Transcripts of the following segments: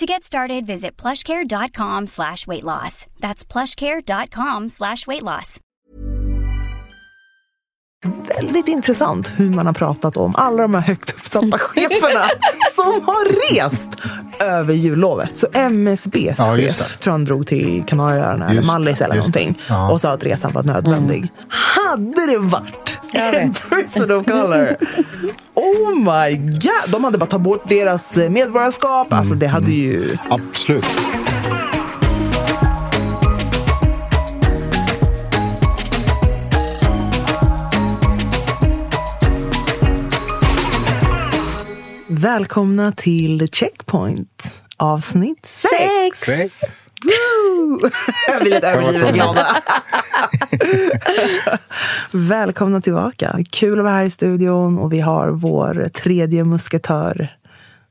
To get started, visit plushcare.com slash weight loss. That's plushcare.com slash weight loss. Väldigt intressant hur man har pratat om alla de här högt uppsatta cheferna som har rest över jullovet. Så MSBs Ja, chef tror han drog till Kanarieöarna eller Mallis eller någonting Ja. och sa att resan var nödvändig. Hade det varit en person of color. Oh my god! De hade bara tagit bort deras eh, medborgarskap. Alltså det hade ju... Mm. Absolut. Välkomna till Checkpoint avsnitt 6. Woo! Vi är lite överdrivet glada. Välkomna tillbaka. Kul att vara här i studion och vi har vår tredje musketör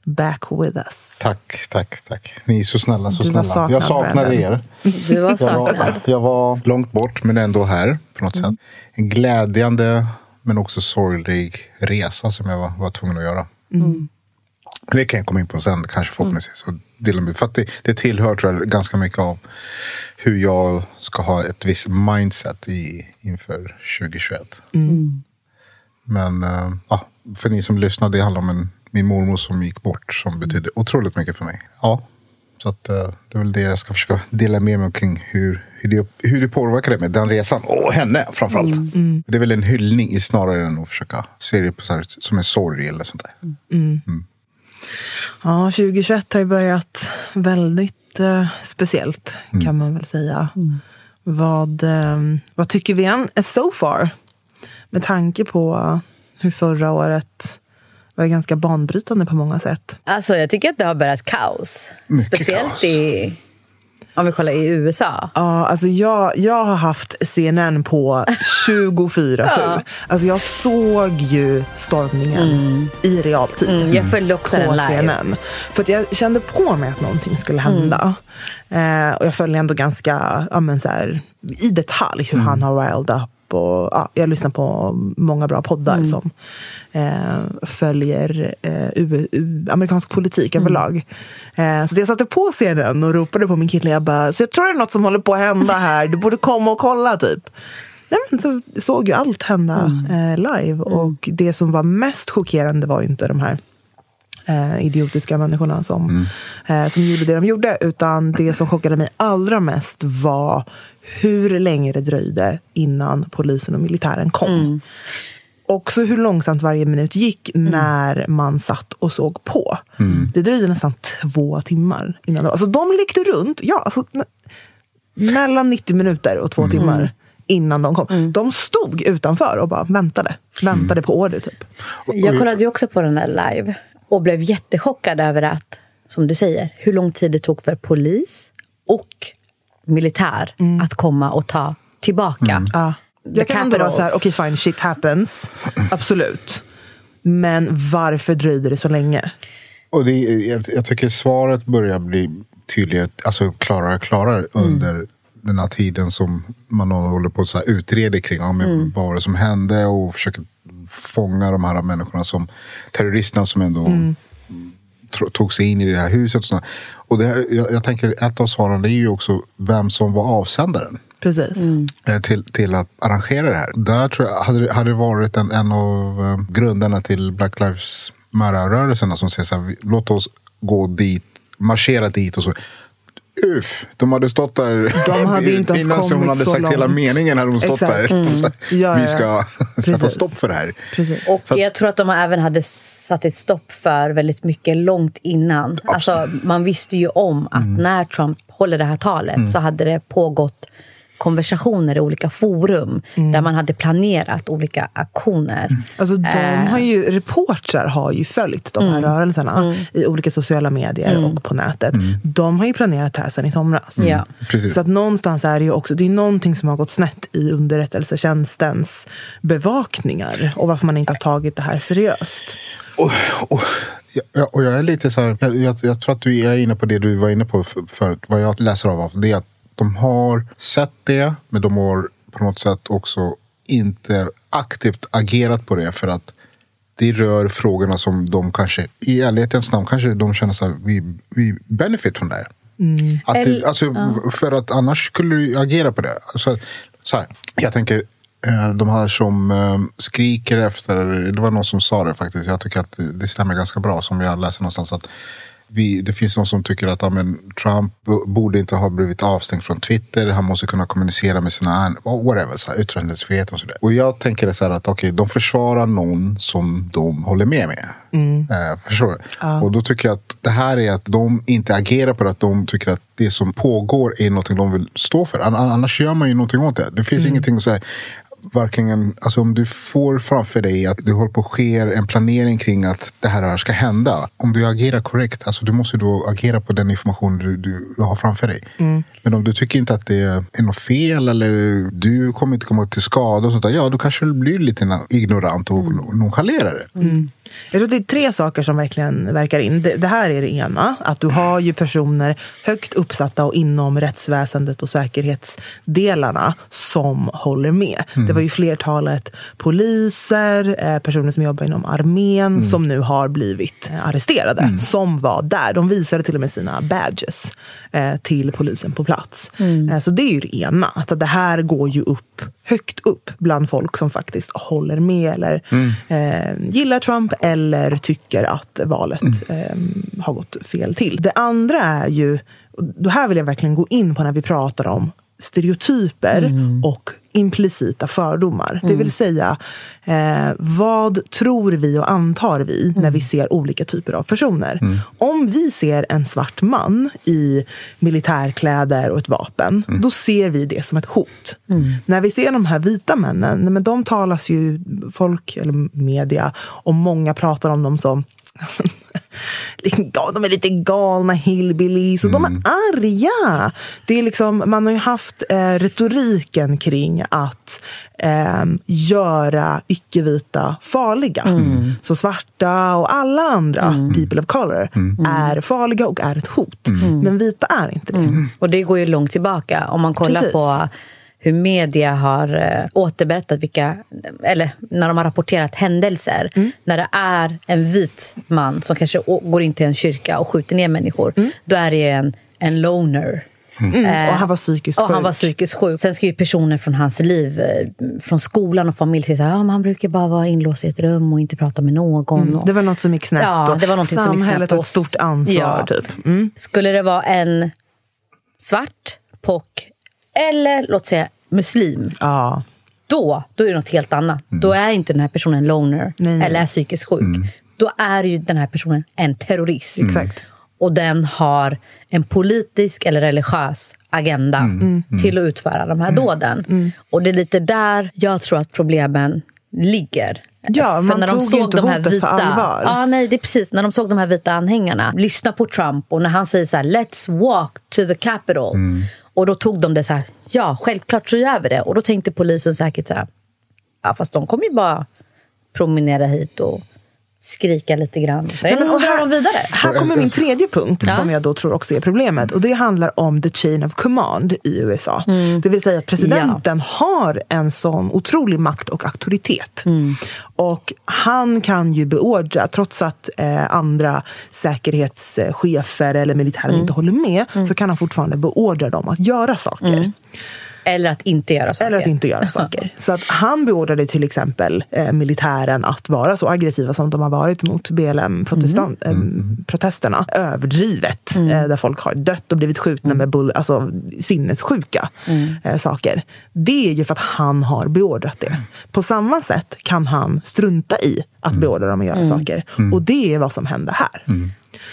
back with us. Tack, tack, tack. Ni är så snälla, så Du snälla. saknad, jag saknar Brandon. er. Du var Jag saknad. var, jag var långt bort, men ändå här på något sätt. En glädjande, men också sorglig resa som jag var, var tvungen att göra. Det kan jag komma in på sen, kanske förhoppningsvis. Och dela med, för att det, det tillhör tror jag, ganska mycket av hur jag ska ha ett visst mindset i, inför 2021. Men eh, ja, för ni som lyssnar, det handlar om en, min mormor som gick bort som betydde otroligt mycket för mig. Ja, så att, eh, det är väl det jag ska försöka dela med mig kring hur, hur, det, hur det påverkade mig, den resan. Och henne framförallt. Det är väl en hyllning snarare än att försöka se det på så här, som en sorg eller sånt där. Ja, 2021 har ju börjat väldigt eh, speciellt kan man väl säga. Vad, eh, vad tycker vi än är so far? Med tanke på hur förra året var ganska banbrytande på många sätt. Alltså, jag tycker att det har börjat kaos. Mycket Speciellt kaos. i... Om vi kollar i USA. Ja, alltså jag, jag har haft CNN på 24-7. Alltså jag såg ju stormningen i realtid. Mm, jag följde också den live. CNN. För att jag kände på mig att någonting skulle hända. Mm. Eh, och jag följde ändå ganska ja, men så här, i detalj hur han har riled up. Och, ja, jag lyssnar på många bra poddar Mm. som eh, följer eh, U- U- amerikansk politik Mm. överlag. Eh, så jag satte på scenen och ropade på min kille. Jag bara, så jag tror det är något som håller på att hända här. Du borde komma och kolla typ. Nej, men så såg ju allt hända eh, live. Och det som var mest chockerande var ju inte de här eh, idiotiska människorna som, eh, som gjorde det de gjorde. Utan det som chockade mig allra mest var hur länge det dröjde innan polisen och militären kom. Också hur långsamt varje minut gick när man satt och såg på. Det dröjde nästan två timmar innan de, alltså de lekte runt. Ja, alltså, mellan 90 minuter och två timmar innan de kom. De stod utanför och bara väntade. Väntade på order typ. Jag kollade ju också på den där live och blev jättechockad över att, som du säger, hur lång tid det tog för polis och militär att komma och ta tillbaka. Ja. The Jag kan ändå vara så här, okej fine, shit happens. Absolut. Men varför dröjde det så länge? Och det, jag, jag tycker svaret börjar bli tydligare, alltså klarare och klarare under den här tiden som man håller på att utreda kring. Ja, men Mm. Vad var det som hände? Och försöker fånga de här människorna som terroristerna som ändå Mm. tog sig in i det här huset. Och, och det, här- jag, jag tänker ett av svaren är ju också vem som var avsändaren Precis. eh, till, till att arrangera det här. Där tror jag hade, det- hade det varit en, en av eh, grunderna till Black Lives Matter-rörelserna som säger så här, låt oss gå dit, marschera dit och så. Uff, de hade stått där De hade inte innan hon kommit hade så sagt hela långt. meningen. hade de stått Exakt. där. Mm. Ja, vi ska ja. sätta stopp för det här. Precis. Och att- jag tror att de även hade satt ett stopp för väldigt mycket långt innan. Alltså, man visste ju om att Mm. när Trump håller det här talet så hade det pågått konversationer i olika forum Mm. där man hade planerat olika aktioner. Alltså, de Eh. har ju, reportrar har ju följt de här rörelserna i olika sociala medier och på nätet. De har ju planerat det här sedan i somras. Ja. Så att någonstans är det ju också, det är någonting som har gått snett i underrättelsetjänstens bevakningar och varför man inte har tagit det här seriöst. Och, och, ja, och jag är lite så här, jag, jag, jag tror att du är inne på det du var inne på för- förut. Vad jag läser av det är att de har sett det, men de har på något sätt också inte aktivt agerat på det för att det rör frågorna som de kanske, i ärlighetens namn, kanske de känner så här, vi, vi benefit från det här. Att det, alltså, För att annars skulle du agera på det. Alltså, så här, jag tänker, eh, de här som eh, skriker efter, det var någon som sa det faktiskt, jag tycker att det- stämmer ganska bra som jag läste någonstans. att vi, det finns någon som tycker att ja, men, Trump borde inte ha blivit avstängd från Twitter. Han måste kunna kommunicera med sina whatever, så här, yttrandefrihet och sådär. Och jag tänker så här att okej, de försvarar någon som de håller med med. Eh, förstår du? Och då tycker jag att det här är att de inte agerar på det, att de tycker att det som pågår är något de vill stå för. An- Annars gör man ju någonting åt det. Det finns ingenting att säga. Varken en, alltså om du får framför dig att det håller på att ske en planering kring att det här ska hända. Om du agerar korrekt, alltså du måste då agera på den information du, du, du har framför dig. Men om du tycker inte att det är något fel eller du kommer inte komma till skada och sånt där, ja då kanske du blir lite ignorant och nonchalerar det. Jag tror att det är tre saker som verkligen verkar in. Det, det här är det ena, att du har ju personer högt uppsatta och inom rättsväsendet och säkerhetsdelarna som håller med. Det var ju flertalet poliser, eh, personer som jobbar inom armén som nu har blivit arresterade, som var där. De visade till och med sina badges eh, till polisen på plats. Eh, så det är ju det ena, att det här går ju upp högt upp bland folk som faktiskt håller med eller eh, gillar Trump eller tycker att valet eh, har gått fel till. Det andra är ju, och det här vill jag verkligen gå in på när vi pratar om stereotyper och implicita fördomar. Det vill säga, eh, vad tror vi och antar vi när vi ser olika typer av personer? Om vi ser en svart man i militärkläder och ett vapen, då ser vi det som ett hot. När vi ser de här vita männen, men de talas ju folk, eller media, och många pratar om dem som de är lite galna hillbillies och de är arga. Det är liksom, man har ju haft eh, retoriken kring att eh, göra icke-vita farliga. Så svarta och alla andra people of color är farliga och är ett hot. Men vita är inte det. Och det går ju långt tillbaka. Om man kollar Precis. på hur media har eh, återberättat vilka, eller när de har rapporterat händelser. När det är en vit man som kanske går in till en kyrka och skjuter ner människor. Då är det en, en loner. Mm. Och han var psykiskt och han sjuk. var psykiskt sjuk. Sen ska ju personer från hans liv, eh, från skolan och familj säga att men han brukar bara vara inlåst i ett rum och inte prata med någon. Och- Det var något som gick snett. Ja, det var någonting som gick samhället snett har ett stort ansvar. Ja. Typ. Mm. Skulle det vara en svart, pock eller låt säga muslim, Ja. då, då är det något helt annat. Då är inte den här personen en loner Nej, eller är psykiskt sjuk. Då är ju den här personen en terrorist. Exakt. Och den har en politisk eller religiös agenda till att utföra de här dåden. Och det är lite där jag tror att problemen ligger. Ja, man tog inte hotet på allvar. Ja, nej, det är precis. När de såg de här vita anhängarna lyssna på Trump och när han säger så här “Let's walk to the Capitol” och då tog de det så här “Ja, självklart så gör vi det” och då tänkte polisen säkert så här “Ja, fast de kommer ju bara promenera hit och skrika lite grann. Så Nej, men, och här, vidare. här kommer min tredje punkt som jag då tror också är problemet. Och det handlar om the chain of command i USA. Det vill säga att presidenten har en sån otrolig makt och auktoritet. Och han kan ju beordra, trots att eh, andra säkerhetschefer eller militären inte håller med, så kan han fortfarande beordra dem att göra saker. Eller att inte göra saker. Eller att inte göra saker. Så att han beordrade till exempel eh, militären att vara så aggressiva som de har varit mot BLM-protesterna. Eh, överdrivet. Eh, där folk har dött och blivit skjutna med bull, alltså, sinnessjuka eh, saker. Det är ju för att han har beordrat det. På samma sätt kan han strunta i att beordra dem att göra saker. Och det är vad som hände här.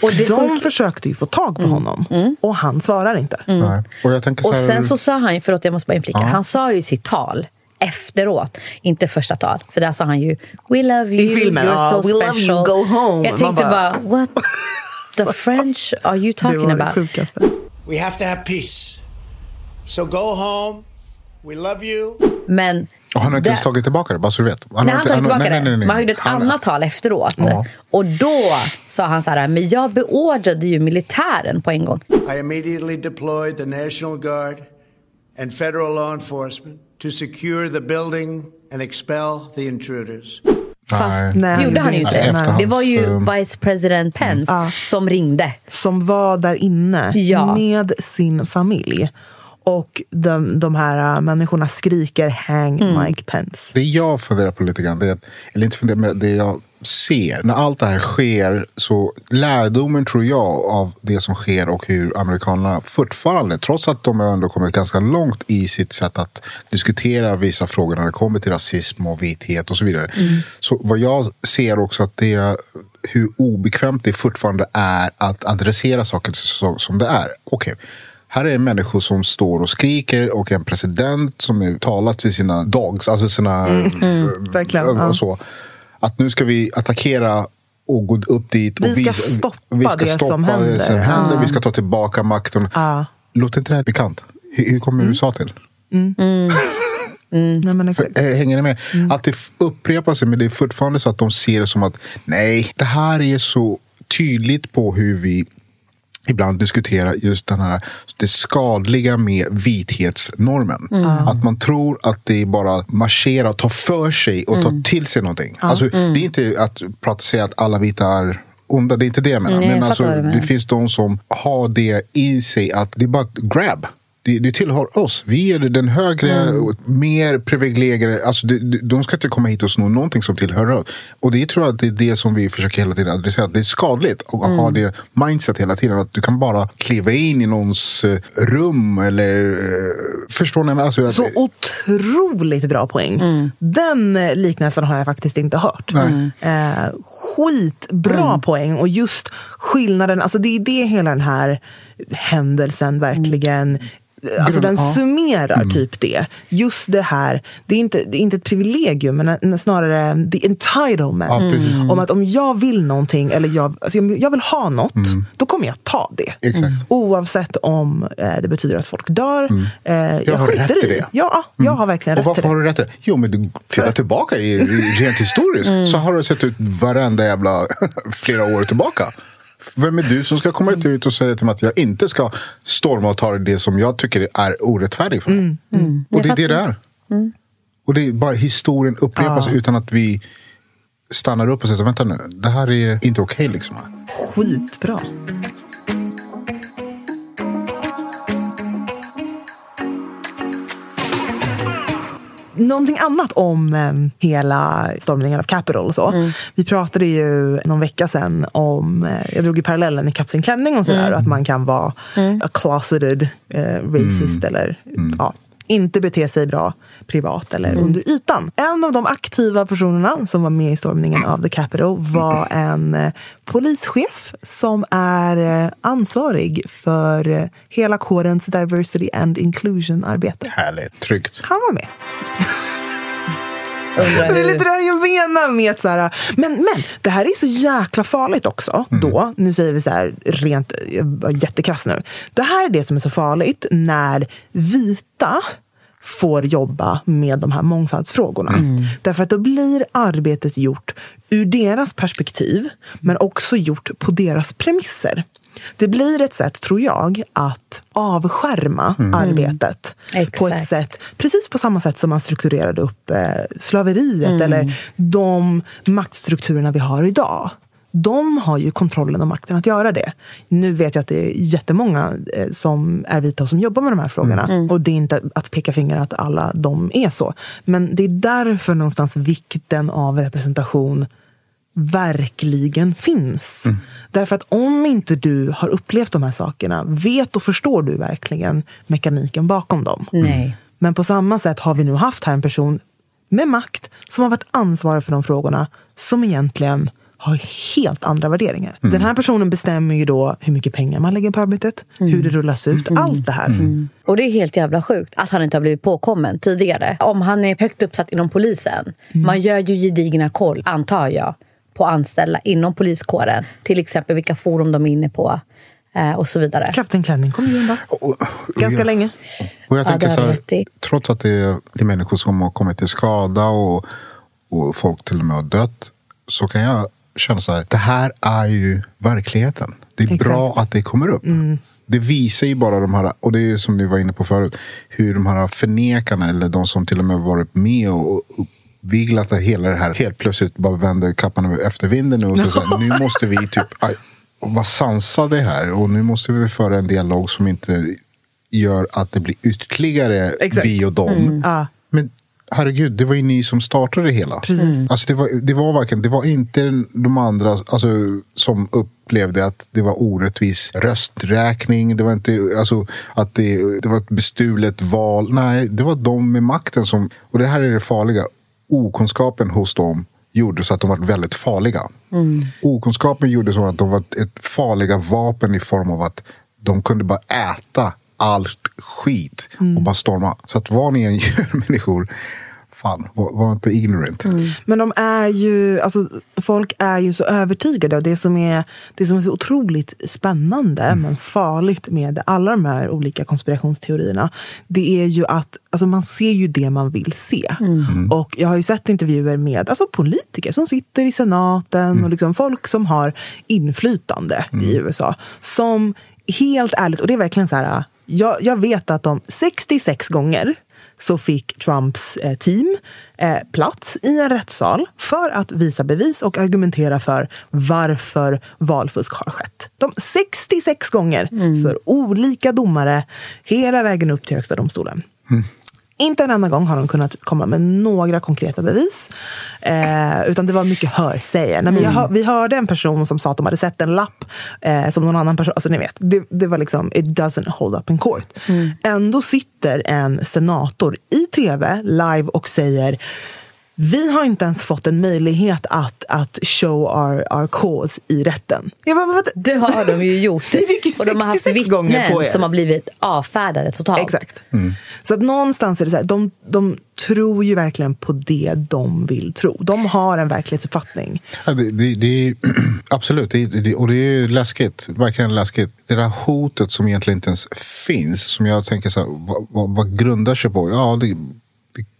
Och det de försökte ju få tag på honom och han svarar inte. Nej. Och jag tänker så Och här, sen så sa han förlåt jag måste bara inflika, han sa ju sitt tal efteråt, inte första tal, för där sa han ju We love you, I filmen, you're ja, so "We love special. you, go home." Jag tänkte bara- what the French are you Det talking var det about? sjukaste. We have to have peace. So go home. We love you. Men Och han har inte där- ens tagit tillbaka det, bara så du vet. Nej, han tog tillbaka nej, nej, nej, det. nej. Man gjorde ett Han- annat tal efteråt. Ja. Och då sa han så här, men jag beordrade ju militären på en gång. I immediately deployed the National Guard and federal law enforcement to secure the building and expel the intruders. Fast Nej, det gjorde han ju det- inte. efterhands, Det var ju um, Vice President Pence som ringde. som var där inne Ja. med sin familj. Och de, de här äh, människorna skriker hang Mm. Mike Pence. Det jag funderar på lite grann, det är, eller inte funderar, men det jag ser. När allt det här sker, så lärdomen tror jag av det som sker och hur amerikanerna fortfarande, trots att de har ändå kommit ganska långt i sitt sätt att diskutera vissa frågor när det kommer till rasism och vithet och så vidare. Så vad jag ser också att det är hur obekvämt det fortfarande är att adressera saker så, som det är. Okej. Här är människor som står och skriker och en president som är talat till sina dogs, alltså sina... verkligen, och ja. så. Att nu ska vi attackera och gå upp dit. Och Vi ska stoppa det som det händer. som händer. Ja. Vi ska ta tillbaka makten. Ja. Låter inte det här bekant? Hur, hur kommer USA till? Nej, men exakt. Eh, Hänger ni med? Mm. Att det upprepar sig, men det är fortfarande så att de ser det som att nej, det här är så tydligt på hur vi ibland diskuterar just den här, det skadliga med vithetsnormen. Mm. Att man tror att det är bara att marschera, ta för sig och ta Mm. till sig någonting. Alltså, Det är inte att prata säga att alla vita är onda, det är inte det jag menar. Nej, jag Men fattar alltså, det finns de som har det i sig att det är bara grab. Det, det tillhör oss. Vi är den högre, Mm. mer privilegierade. Alltså, de, de- de ska inte komma hit och sno någonting som tillhör oss. Och det tror jag att det är det som vi försöker hela tiden adressera. Det är skadligt att Mm. ha det mindset hela tiden. Att du kan bara kliva in i någons eh, rum eller... eh, Förstår ni? Alltså, att- Så otroligt bra poäng. Den eh, liknelsen har jag faktiskt inte hört. Nej. Eh, skitbra poäng. Och just skillnaden, alltså det är det hela den här händelsen verkligen Alltså den Ja. summerar typ det. Just det här, det är inte, det är inte ett privilegium, men en- snarare the entitlement. Precis. Om att om jag vill någonting, eller jag, alltså om jag vill ha något, då kommer jag ta det. Exakt. Oavsett om eh, det betyder att folk dör. Eh, jag, Jag har rätt i det. Ja, jag har verkligen Och rätt till varför det. har du rätt till det? Jo, men du tittar tillbaka i, i, rent historiskt Mm. så har det sett ut varenda jävla flera år tillbaka. Vem är du som ska komma ut och säga till mig att jag inte ska storma och ta det som jag tycker är orättfärdigt för mig? Mm. Och det är det det är. Och det är bara historien upprepas utan att vi stannar upp och säger vänta nu, det här är inte okej liksom. Skitbra. Någonting annat om eh, hela stormningen av Capitol och så. Vi pratade ju någon vecka sedan om, eh, jag drog ju parallellen med Kapten Klänning och sådär, och att man kan vara a closeted eh, racist eller ja, inte bete sig bra privat eller under ytan. En av de aktiva personerna som var med i stormningen av the Capitol var en eh, polischef som är eh, ansvarig för eh, hela kårens diversity and inclusion-arbete. Härligt, tryggt. Han var med. Undrar Det är lite det jag menar med att så här, men, men det här är så jäkla farligt också. Då, nu säger vi så här rent, jag var jättekrass nu. Det här är det som är så farligt när vita får jobba med de här mångfaldsfrågorna. Därför att då blir arbetet gjort ur deras perspektiv, men också gjort på deras premisser. Det blir ett sätt, tror jag, att avskärma arbetet på ett Exakt. sätt, precis på samma sätt som man strukturerade upp eh, slaveriet eller de maktstrukturerna vi har idag. De har ju kontrollen och makten att göra det. Nu vet jag att det är jättemånga eh, som är vita och som jobbar med de här frågorna. Och det är inte att peka finger att alla de är så. Men det är därför någonstans vikten av representation verkligen finns. Därför att om inte du har upplevt de här sakerna, vet och förstår du verkligen mekaniken bakom dem. Nej. Men på samma sätt har vi nu haft här en person med makt som har varit ansvarig för de frågorna som egentligen har helt andra värderingar. Den här personen bestämmer ju då hur mycket pengar man lägger på arbetet, hur det rullas ut, allt det här. Och det är helt jävla sjukt att han inte har blivit påkommen tidigare. Om han är högt uppsatt inom polisen. Man gör ju gedigna koll, antar jag, på anställda inom poliskåren. Till exempel vilka forum de är inne på eh, och så vidare. Kapten Klänning kom ju undan ganska länge. Och jag Ja, tänker har så här, trots att det är, det är människor som har kommit till skada och, och folk till och med har dött. Så kan jag känna så här, det här är ju verkligheten. Det är Exakt. bra att det kommer upp. Det visar ju bara de här, och det är som ni var inne på förut, hur de här förnekarna eller de som till och med varit med och, och viglat att hela det här helt plötsligt bara vänder kappan efter vinden nu och så, så här, nu måste vi typ aj, vara sansade här och nu måste vi föra en dialog som inte gör att det blir ytterligare Exakt. vi och dem. Ja. Men herregud, det var ju ni som startade det hela. Precis. Alltså det, var, det var verkligen, det var inte de andra alltså, som upplevde att det var orättvis rösträkning. Det var inte alltså, att det, det var ett bestulet val. Nej, det var de med makten som, och det här är det farliga, okunskapen hos dem gjorde så att de var väldigt farliga. Okunskapen gjorde så att de var ett farliga vapen i form av att de kunde bara äta allt skit och bara storma. Så att vad ni än gör människor, fan, var, var inte ignorant. Men de är ju, alltså, folk är ju så övertygade. Och det som är, det som är så otroligt spännande men farligt med alla de här olika konspirationsteorierna, det är ju att alltså, man ser ju det man vill se. Och jag har ju sett intervjuer med alltså, politiker som sitter i senaten och liksom folk som har inflytande i USA. Som helt ärligt, och det är verkligen så här, jag, jag vet att de 66 gånger så fick Trumps eh, team eh, plats i en rättssal för att visa bevis och argumentera för varför valfusk har skett. De 66 gånger för olika domare hela vägen upp till Högsta domstolen. Inte en enda gång har de kunnat komma med några konkreta bevis. Eh, utan det var mycket hörsäger. Nej, men jag hör, vi hörde en person som sa att de hade sett en lapp eh, som någon annan person... Alltså ni vet, det, det var liksom, it doesn't hold up in court. Ändå sitter en senator i tv live och säger vi har inte ens fått en möjlighet att, att show our, our cause i rätten. Jag bara, vänta. Det har de ju gjort. Ni fick ju och de har haft 66 gånger på er. vittnen som har blivit avfärdade totalt. Exakt. Så att någonstans är det så här, de, de tror ju verkligen på det de vill tro. De har en verklighetsuppfattning. Ja, det, det, det är, absolut, det, det, och det är läskigt. Verkligen läskigt. Det där hotet som egentligen inte ens finns, som jag tänker så här, vad, vad, vad grundar sig på? Ja,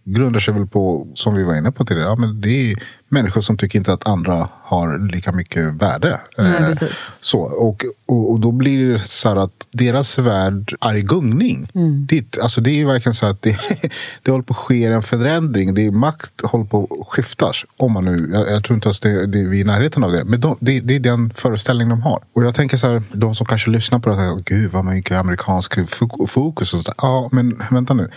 grundar sig väl på, som vi var inne på tidigare, ja, men det är människor som tycker inte att andra har lika mycket värde. Nej, Eh, så, och, och, och då blir det så här att deras värld är i gungning. Det, alltså det är verkligen så att det, det håller på att ske en förändring. Det är makt håller på att skiftas. Om man nu, jag, jag tror inte ens det, det, vi är i närheten av det. Men de, det, det är den föreställning de har. Och jag tänker så här, de som kanske lyssnar på det här, gud vad mycket amerikansk fo- fokus. Och så där. Ja, men vänta nu.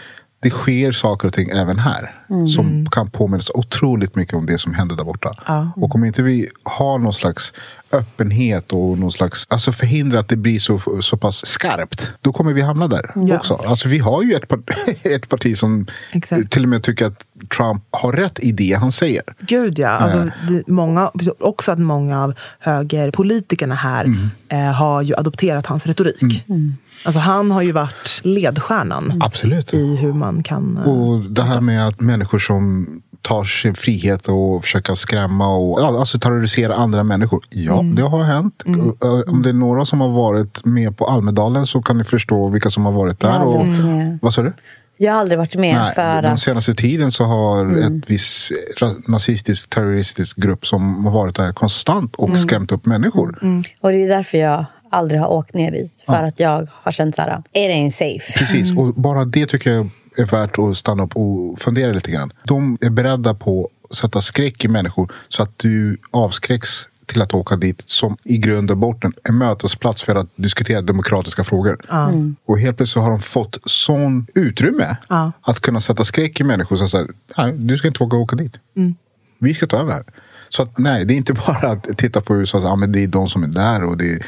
Det sker saker och ting även här som kan påminna så otroligt mycket om det som hände där borta. Och om inte vi har någon slags öppenhet och någon slags, alltså förhindra att det blir så, så pass skarpt, då kommer vi hamna där Ja. också. Alltså vi har ju ett, par, ett parti som Exakt. till och med tycker att Trump har rätt i det han säger. Gud ja. Alltså, det, många, också att många av högerpolitikerna här eh, har ju adopterat hans retorik. Alltså, han har ju varit ledstjärnan Absolut. i hur man kan... eh, Och det här med att människor som tar sin frihet och försöker skrämma och ja, alltså terrorisera andra människor. Ja, det har hänt. Uh, Om det är några som har varit med på Almedalen så kan ni förstå vilka som har varit där. Och, med. vad sa du? Jag har aldrig varit med Nej, för den att... senaste tiden så har Mm. ett viss nazistisk terroristisk grupp som har varit där konstant och Mm. skrämt upp människor. Och det är därför jag aldrig har åkt ner dit. För att jag har känt så här, it ain't safe. Precis, och bara det tycker jag är värt att stanna upp och fundera lite grann. De är beredda på att sätta skräck i människor så att du avskräcks till att åka dit som i grund och botten en mötesplats för att diskutera demokratiska frågor. Och helt plötsligt så har de fått sån utrymme Ja. att kunna sätta skräck i människor som säger nej, du ska inte våga åka dit. Vi ska ta över här. Så att, nej, det är inte bara att titta på USA ah, men det är de som är där och det är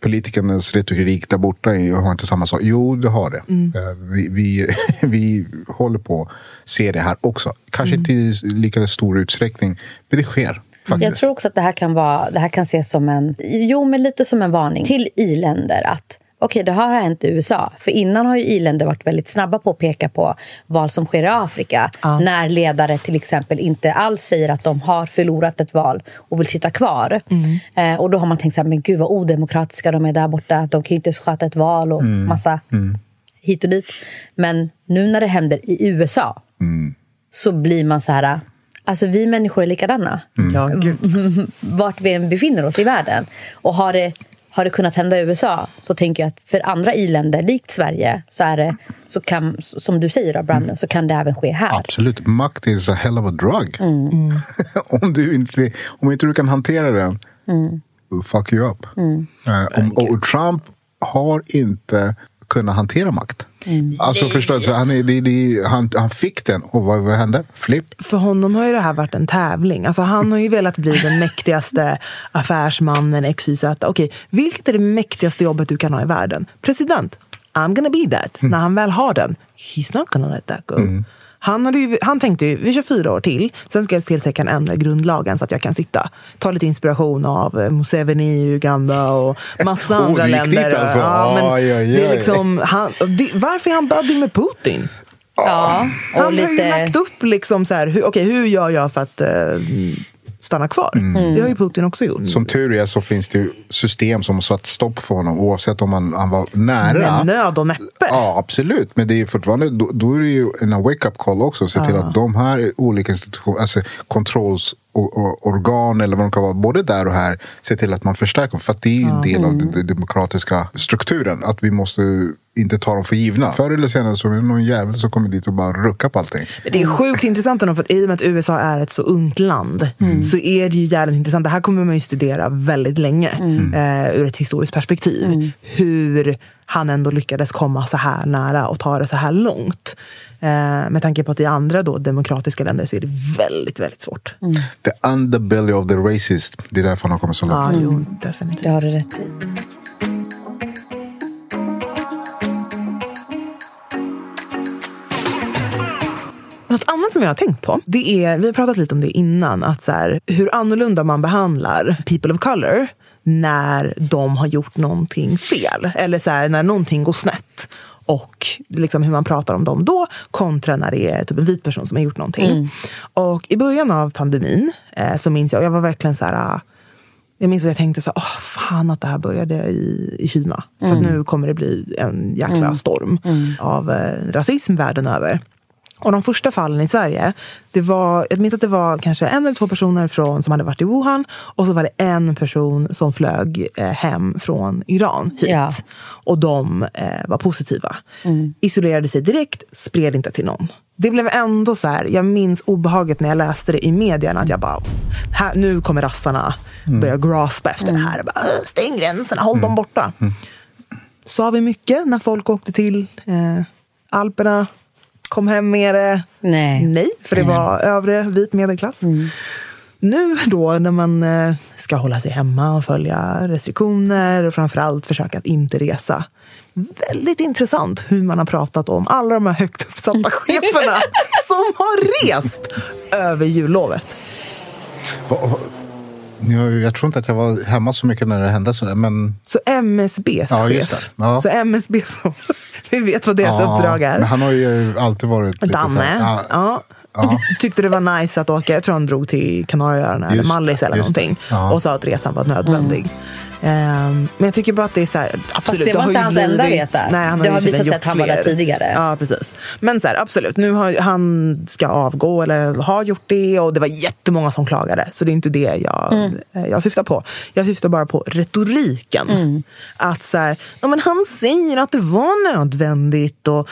politikernas retorik där borta har inte samma sak. Jo, det har det. Eh, Vi, vi, vi håller på att se det här också. Kanske inte i lika stor utsträckning, men det sker. Faktiskt. Jag tror också att det här kan vara, det här kan ses som en, jo men lite som en varning till i-länder att okej, det har hänt i USA. För innan har ju i-länder varit väldigt snabba på att peka på vad som sker i Afrika. När ledare till exempel inte alls säger att de har förlorat ett val och vill sitta kvar. Eh, och då har man tänkt så här, men gud vad odemokratiska de är där borta. De kan ju inte sköta ett val och massa hit och dit. Men nu när det händer i USA så blir man så här, alltså vi människor är likadana Ja, gud. vart vi än befinner oss i världen. Och har det, har det kunnat hända i USA så tänker jag att för andra i-länder, likt Sverige, så är det, så kan, som du säger då, Brandon, så kan det även ske här. Absolut. Makt is a hell of a drug. Mm. om, du inte, om inte du kan hantera den, Mm. fuck you up. Eh, om, och Trump har inte kunnat hantera makt. Mm. Alltså? Så han, det, det, han, han fick den och vad, vad hände? Flipp. För honom har ju det här varit en tävling. Alltså han har ju velat bli den mäktigaste affärsmannen XYZ. Okej, vilket är det mäktigaste jobbet du kan ha i världen? President. I'm gonna be that. När han väl har den, he's not gonna let that go. Han, hade ju, han tänkte ju, vi kör fyra år till, sen ska jag se till så jag kan ändra grundlagen så att jag kan sitta. Ta lite inspiration av eh, Museveni i Uganda och massa Oh, andra länder. alltså? men Oj, oj, Det är liksom, han, det, varför är han buddy med Putin? Ja, och Han har ju lite... lagt upp liksom så här, hur, okej, hur gör jag för att eh, stanna kvar? Mm. Det har ju Putin också gjort. Som tur är så finns det ju system som satt stopp för honom oavsett om han, han var nära. Med nöd och näppe. Ja, absolut. Men det är fortfarande, då, då är det ju en wake-up call också. Se till att de här olika institutionerna, alltså kontrollorgan eller vad de kan vara, både där och här, se till att man förstärker dem. För att det är ju en del av den den demokratiska strukturen. Att vi måste inte ta dem för givna. Förr eller senare så är det någon jävel som kommer dit och bara ruckar på allting. Det är sjukt intressant ändå, för att i och med att USA är ett så ungt land så är det ju jävligt intressant. Det här kommer man ju studera väldigt länge eh, ur ett historiskt perspektiv. Hur han ändå lyckades komma så här nära och ta det så här långt. Eh, med tanke på att i andra då, demokratiska länder så är det väldigt, väldigt svårt. The underbelly of the racist. Det är därför han har kommit så långt. Ja, jo, definitivt. Det har du rätt i. Något annat som jag har tänkt på, det är, vi har pratat lite om det innan, att så här, hur annorlunda man behandlar people of color när de har gjort någonting fel. Eller så här, när någonting går snett. Och liksom hur man pratar om dem då kontra när det är typ en vit person som har gjort någonting. Och i början av pandemin eh, så minns jag, jag var verkligen så här... ah, jag minns att jag tänkte så här, åh fan att det här började i, i Kina. För att nu kommer det bli en jäkla storm av eh, rasism världen över. Och de första fallen i Sverige, det var, jag minns att det var kanske en eller två personer från, som hade varit i Wuhan och så var det en person som flög eh, hem från Iran hit. Ja. Och de eh, var positiva. Isolerade sig direkt, spred inte till någon. Det blev ändå så här, jag minns obehaget när jag läste det i medierna. Att jag bara, här, nu kommer rassarna börja graspa efter det här. Jag bara, "Åh, Stäng gränserna, håll dem borta. Sa vi mycket när folk åkte till eh, Alperna, kom hem med det? Nej. Nej, för det var övre vit medelklass. Nu då när man eh, ska hålla sig hemma och följa restriktioner och framförallt försöka att inte resa. Väldigt intressant hur man har pratat om alla de här högt uppsatta cheferna som har rest över jullovet. Jag, jag tror inte att jag var hemma så mycket när det hände sådär, men Så MSBs Ja, chef. Ja. Så MSB, som, vi vet vad deras Ja, uppdrag är. Men han har ju alltid varit lite Danne. här, Ja. tyckte det var nice att åka. Jag tror han drog till Kanarieöarna eller Mallis eller någonting. Ja. Och sa att resan var nödvändig. Ehm, men jag tycker bara att det är så här, absolut. det var har inte hans enda blivit- resa. Nej, han har Det har tydligen visat sig att han var där tidigare. Ja, precis. Men så här, absolut, nu har han ska avgå eller har gjort det och det var jättemånga som klagade. Så det är inte det jag, Mm. eh, jag syftar på. Jag syftar bara på retoriken. Mm. Att så här, ja, men han säger att det var nödvändigt och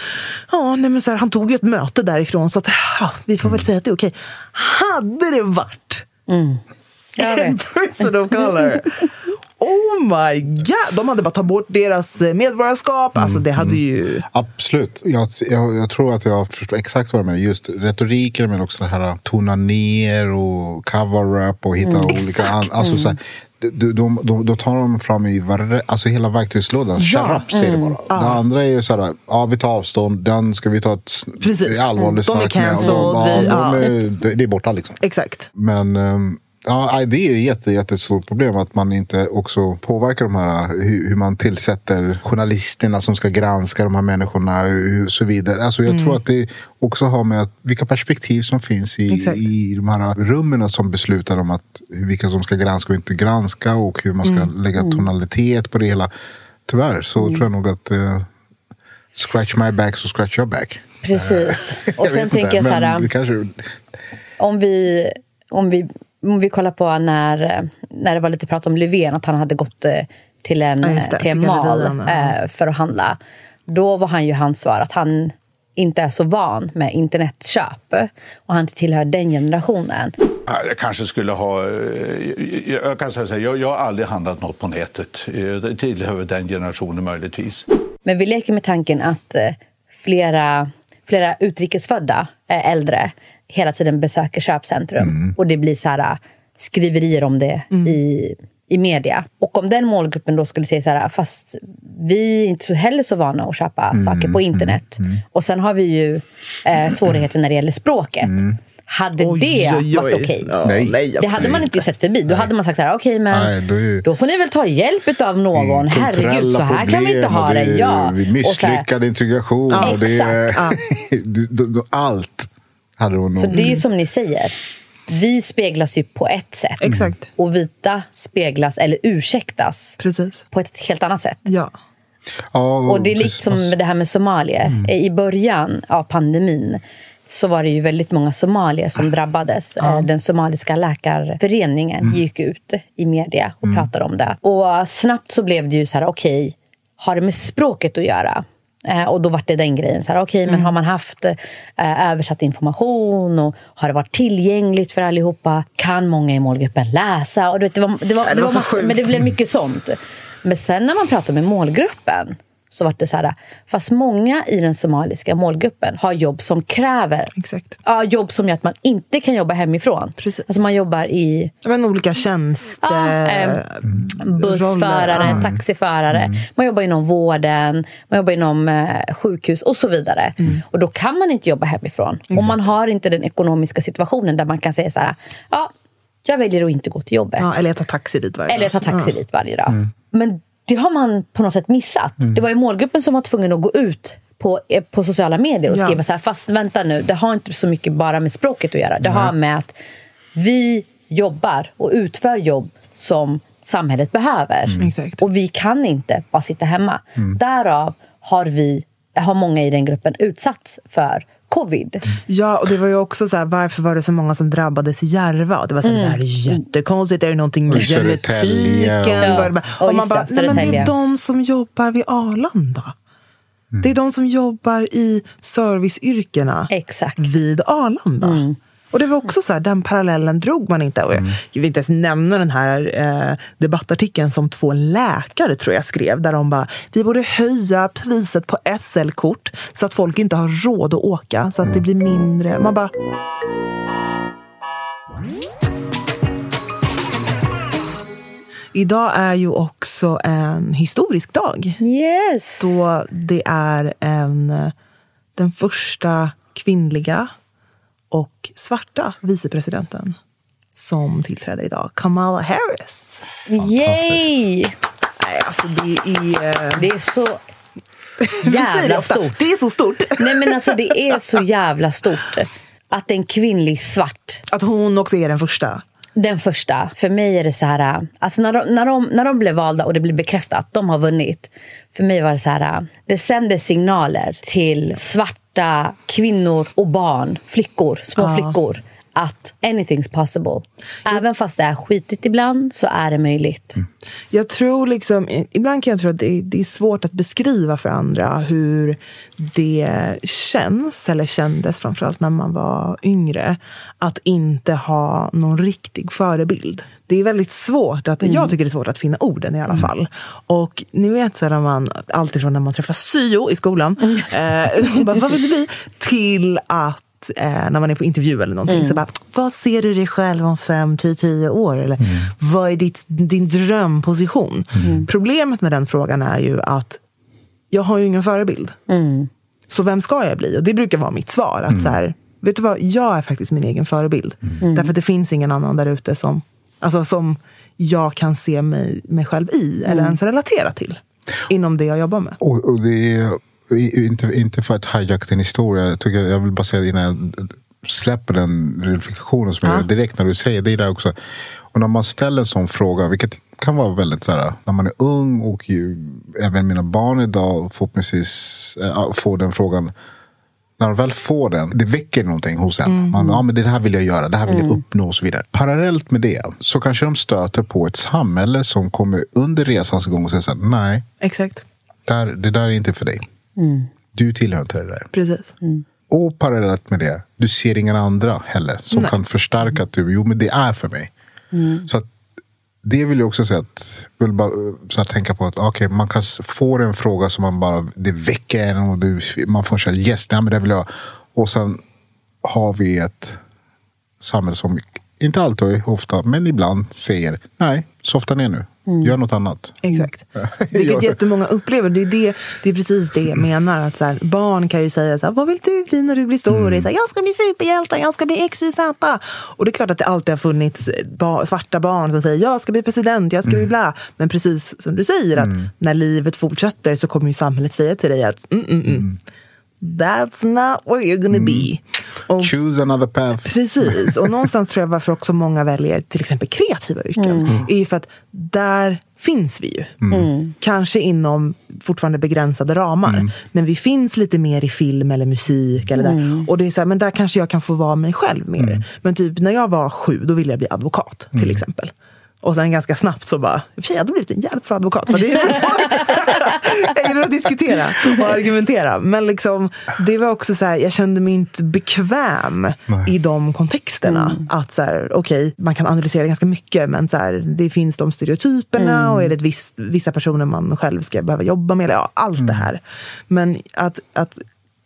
ja, nej, men så här, han tog ju ett möte därifrån så att ja, vi får väl säga att det är okej. Hade det varit Jag en person of color. Oh my god! De hade bara tagit bort deras eh, medborgarskap. Alltså det hade ju... Absolut. Jag, jag, jag tror att jag förstår exakt vad du menar. Just retoriken men också det här att tona ner och cover-up och hitta olika... An, alltså, så här, de, de, de, då tar de fram i varje, alltså hela verktygslådan. Ja. Shut säger det bara. Det andra är ju så här, ja vi tar avstånd, den ska vi ta ett Precis. allvarligt De är snack med. och cancelled, ja, de är, det- är borta liksom. Exakt. Men ehm, ja, det är ett jätte, jättestort problem att man inte också påverkar de här, hur, man tillsätter journalisterna som ska granska de här människorna och så vidare. Alltså jag tror att det också har med att, vilka perspektiv som finns i, Exakt. i de här rummen som beslutar om att, vilka som ska granska och inte granska och hur man ska lägga tonalitet på det hela. Tyvärr så tror jag nog att eh, scratch my back så scratch your back. Precis. Och sen tänker jag så här, kanske, om vi, om vi, om vi kollar på när, när det var lite prat om Löfven, att han hade gått eh, till en, Ja, det, till en mall ja. eh, för att handla. Då var han ju hans svar att han inte är så van med internetköp och han inte tillhör den generationen. Ja, Jag kanske skulle ha... eh, jag- Jag kan säga så här, jag, jag har aldrig handlat något på nätet. Eh, Det tillhör den generationen möjligtvis. Men vi leker med tanken att eh, flera, flera utrikesfödda eh, äldre hela tiden besöker köpcentrum. Och det blir så här, eh, skriverier om det i, i media. Och om den målgruppen då skulle säga så här, fast vi är inte så heller så vana att köpa saker på internet. Och sen har vi ju eh, svårigheter när det gäller språket. Hade Oj, det oj, oj. varit okej? Ja, Nej. nej, Det hade man inte sett förbi. Då hade man sagt så här, okej men Nej, då är ju- då får ni väl ta hjälp av någon. Herregud, kulturella så här kan vi inte ha och det. är Ja. vi- Och så här- Misslyckad integration. Ja, och det är, exakt. Du- du- du- allt hade hon Så nog. det är som ni säger. Vi speglas ju på ett sätt. Exakt. Och vita speglas, eller ursäktas, Precis. på ett helt annat sätt. Ja. Ja, Och det är precis. liksom med det här med somalier. Mm. I början av pandemin så var det ju väldigt många somalier som drabbades. Eh, Den somaliska läkarföreningen Mm. gick ut i media och pratade om det. Och snabbt så blev det ju så här, okej, har det med språket att göra? Eh, och då var det den grejen. Så här, okej, Mm. men har man haft eh, översatt information och har det varit tillgängligt för allihopa? Kan många i målgruppen läsa? Och du vet, det var, det var, det det var var, så ma- sjukt. men det blev mycket sånt. Men sen när man pratar med målgruppen så var det så här, fast många i den somaliska målgruppen har jobb som kräver Exakt. Ja, jobb som gör att man inte kan jobba hemifrån. Precis. Alltså man jobbar i Men olika tjänster. Ja, eh, bussförare. Ja. taxiförare. Man jobbar inom vården, man jobbar inom eh, sjukhus och så vidare. Och då kan man inte jobba hemifrån. Och man har inte den ekonomiska situationen där man kan säga så här, ja, jag väljer att inte gå till jobbet. Ja, eller jag tar taxi dit varje Eller jag tar dag. taxi dit varje dag. Men det har man på något sätt missat. Det var ju målgruppen som var tvungen att gå ut på, eh, på sociala medier och Ja. skriva så här, fast vänta nu, det har inte så mycket bara med språket att göra. Det har med att vi jobbar och utför jobb som samhället behöver. Exakt. Och vi kan inte bara sitta hemma. Därav har vi, har många i den gruppen utsatts för covid. Ja, och det var ju också så här, varför var det så många som drabbades i Järva? Det var så här, Mm. det här är jättekonstigt, är det någonting med genetiken? Ja. Och Och man bara, det, nej men det är de som jobbar vid Arlanda. Det är de som jobbar i serviceyrkena Exakt. Mm. vid Arlanda. Och det var också så här, den parallellen drog man inte. Och jag, jag vill inte ens nämna den här eh, debattartikeln som två läkare tror jag skrev. Där de bara, vi borde höja priset på SL-kort så att folk inte har råd att åka. Så att det blir mindre. Man bara, Idag är ju också en historisk dag. Yes! Då det är en, den första kvinnliga och svarta vicepresidenten som tillträder idag. Kamala Harris. Yay! Nej, alltså det är... Det är så jävla stort. Det är så stort. Nej men alltså det är så jävla stort. Att en kvinnlig svart Att hon också är den första. Den första. För mig är det så här... Alltså när, de, när, de, när de blev valda och det blev bekräftat att de har vunnit. För mig var det så här... Det sände signaler till svarta kvinnor och barn, flickor, små flickor att anything's possible. Även fast det är skitigt ibland så är det möjligt. Jag tror liksom, ibland kan jag tro att det det är svårt att beskriva för andra hur det känns, eller kändes framförallt när man var yngre, att inte ha någon riktig förebild. Det är väldigt svårt, att, jag tycker det är svårt att finna orden i alla fall. Och ni vet, så när man, alltifrån när man träffar syo i skolan, eh, bara, vad vill du bli? Till att eh, när man är på intervju eller någonting. Så bara, vad ser du dig själv om fem till tio år? Eller vad är ditt, din drömposition? Problemet med den frågan är ju att jag har ju ingen förebild. Så vem ska jag bli? Och det brukar vara mitt svar. Att så här, vet du vad, jag är faktiskt min egen förebild. Därför att det finns ingen annan där ute som, alltså, som jag kan se mig, mig själv i eller ens relatera till. Inom det jag jobbar med. Och, och det är inte, inte för att hijacka din historia. Jag, tycker, jag vill bara säga innan jag släpper den reflektionen som jag gör direkt när du säger det där också. Och när man ställer en sån fråga, vilket kan vara väldigt så här, när man är ung och ju, även mina barn idag förhoppningsvis äh, får den frågan. När de väl får den, det väcker någonting hos en. Man, ja, men det här vill jag göra, det här vill jag uppnå och så vidare. Parallellt med det så kanske de stöter på ett samhälle som kommer under resans gång och säger så här, nej, Exakt, där, det där är inte för dig. Du tillhör inte det där. precis. Och parallellt med det, du ser ingen andra heller som kan förstärka att du, jo men det är för mig. Så att, det vill jag också säga att, jag vill bara eh, så här, tänka på att okay, man kan få en fråga som man bara, det väcker en och du, man får säga yes, nej, men det vill jag. Och sen har vi ett samhälle som, inte alltid, ofta, men ibland säger nej, softa ner nu, gör något annat. Exakt. Vilket jättemånga upplever. Det är, det, det är precis det jag menar. Att så här, barn kan ju säga så här, vad vill du bli när du blir stor? Det är Så här, jag ska bli superhjälte, jag ska bli X, Y, Z. Och det är klart att det alltid har funnits ba, svarta barn som säger jag ska bli president, jag ska bli bla. Men precis som du säger, att när livet fortsätter så kommer ju samhället säga till dig att mm, mm, mm. That's not where you're gonna be. Och Choose another path. Precis, och någonstans tror jag varför också många väljer till exempel kreativa yrken. är ju för att där finns vi ju. Kanske inom fortfarande begränsade ramar. Men vi finns lite mer i film eller musik. Eller där. Och det är så här, men där kanske jag kan få vara mig själv mer. Men typ när jag var sju, då ville jag bli advokat till exempel. Och sen ganska snabbt så bara, i jag hade blivit en jävligt bra advokat. För det är jag gillar att diskutera och argumentera. Men liksom, det var också så här, jag kände mig inte bekväm i de kontexterna. Att så här, okej, man kan analysera ganska mycket, men så här, det finns de stereotyperna och är det viss, vissa personer man själv ska behöva jobba med. Ja, allt det här. Men att, att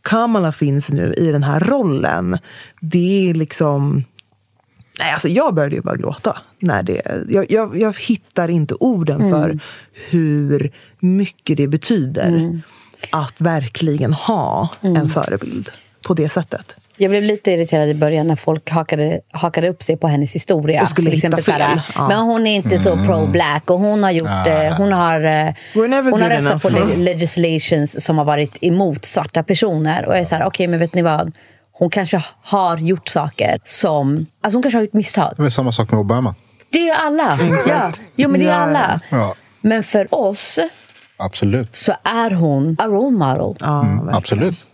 Kamala finns nu i den här rollen, det är liksom Nej, alltså jag började ju bara gråta. När det, jag, jag, jag hittar inte orden för hur mycket det betyder att verkligen ha en förebild på det sättet. Jag blev lite irriterad i början när folk hakade, hakade upp sig på hennes historia. Och skulle hitta fel. Ja. Men hon är inte så pro-black och hon har gjort... eh, Hon har, eh, hon har röstat på legislations som har varit emot svarta personer. Och jag är så här, okej men vet ni vad? Hon kanske har gjort saker som... Alltså hon kanske har gjort misstag. Det är samma sak med Obama. Det är alla. Ja. Jo men det är alla. Ja. Men för oss Absolut. så är hon a role model. Ja, verkligen. Absolut.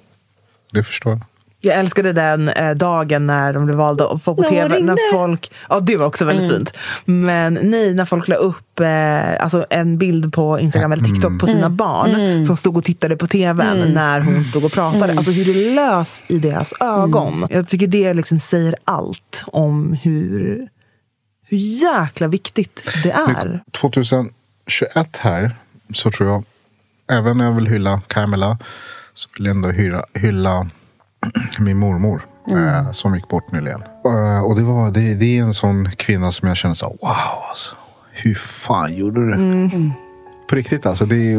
Det förstår jag. Jag älskade den eh, dagen när de blev valda att få på tv. När folk, ja, det var också väldigt fint. Men nej, när folk la upp eh, alltså en bild på Instagram eller TikTok på sina barn som stod och tittade på tvn när hon stod och pratade. Alltså hur det lös i deras ögon. Jag tycker det liksom säger allt om hur, hur jäkla viktigt det är. 2021 här så tror jag, även när jag vill hylla Kamala, så vill jag ändå hylla, hylla min mormor eh, som gick bort nyligen. Eh, och det, var, det, det är en sån kvinna som jag känner så wow, alltså, hur fan gjorde du det? På riktigt alltså. Det är,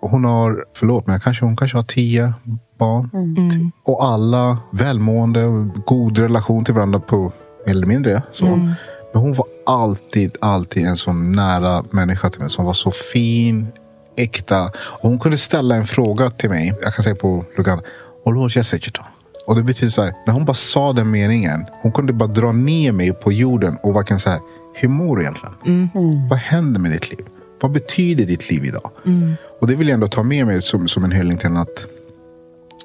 hon har, förlåt men kanske, hon kanske har tio barn. T- Och alla välmående, god relation till varandra på mer eller mindre. Så. Men hon var alltid, alltid en sån nära människa till mig. Som var så fin, äkta. Och hon kunde ställa en fråga till mig. Jag kan säga på Lugan. Och låt jag säga det. Och det betyder så här, när hon bara sa den meningen, hon kunde bara dra ner mig på jorden och verkligen så här, hur mår du egentligen? Vad händer med ditt liv? Vad betyder ditt liv idag? Och det vill jag ändå ta med mig som, som en hyllning till att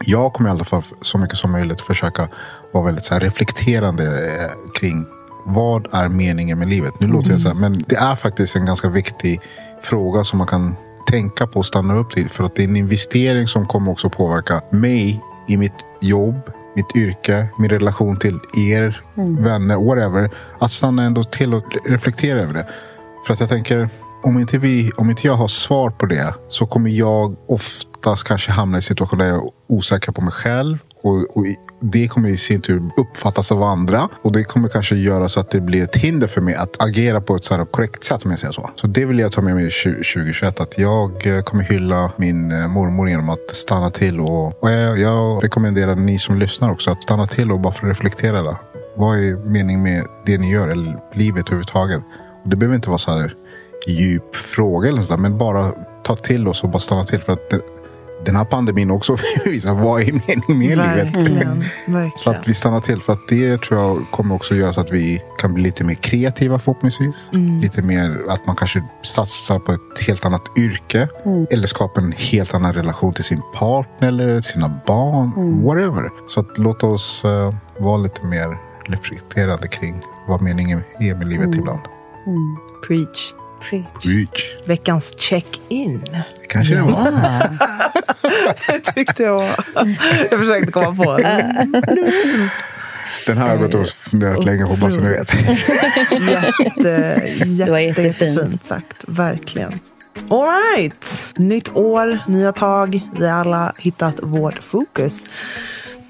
jag kommer i alla fall så mycket som möjligt försöka vara väldigt så reflekterande eh, kring vad är meningen med livet? Nu låter jag så här, men det är faktiskt en ganska viktig fråga som man kan tänka på och stanna upp till. För att det är en investering som kommer också påverka mig i mitt jobb, mitt yrke, min relation till er, vänner, whatever. Att stanna ändå till och reflektera över det. För att jag tänker, om inte, vi, om inte jag har svar på det så kommer jag oftast kanske hamna i situationer där jag är osäker på mig själv. Och, och det kommer i sin tur uppfattas av andra. Och det kommer kanske göra så att det blir ett hinder för mig att agera på ett så här korrekt sätt om jag säger så. Så det vill jag ta med mig 2021. Att jag eh, kommer hylla min eh, mormor genom att stanna till. Och, och jag, jag rekommenderar ni som lyssnar också att stanna till och bara få reflektera. Där. Vad är meningen med det ni gör? Eller livet överhuvudtaget? Och det behöver inte vara så här djup fråga eller sådär. Men bara ta till oss och bara stanna till. För att det, den här pandemin också visar vad är meningen med livet. Verkligen. Så att vi stannar till. För att det tror jag kommer också göra så att vi kan bli lite mer kreativa förhoppningsvis. Lite mer att man kanske satsar på ett helt annat yrke. Eller skapar en helt annan relation till sin partner eller sina barn. Whatever. Så att låt oss eh, vara lite mer reflekterande kring vad meningen är med livet ibland. Preach. Preach. Veckans check-in. Det kanske det var. Det tyckte jag var. Jag försökte komma på. Den här har jag gått och funderat länge på bara så ni vet. Jätte, jätte, var jättefint. jättefint sagt. Verkligen. All right. Nytt år, nya tag. Vi har alla hittat vårt fokus.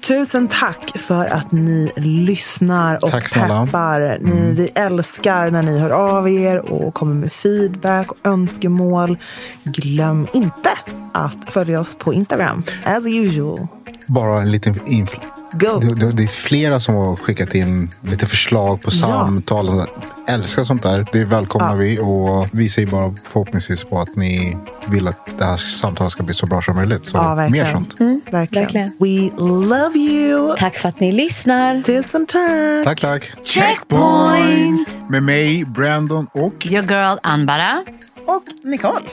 Tusen tack för att ni lyssnar och Tack snälla. peppar. Ni, Vi älskar när ni hör av er och kommer med feedback och önskemål. Glöm inte att följa oss på Instagram, as usual. Bara en liten infl. Go! Det, det, det är flera som har skickat in lite förslag på samtal. Där. Älskar sånt där. Det välkomnar vi. Och vi säger bara förhoppningsvis på att ni vill att det här samtalet ska bli så bra som möjligt. Så Ja, mer sånt. Verkligen. verkligen. We love you! Tack för att ni lyssnar. Tusen tack! Tack, tack. Checkpoint! Med mig, Brandon och Your girl Anbara. Och Nicole.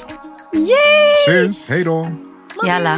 syns. Hej då. Jalla.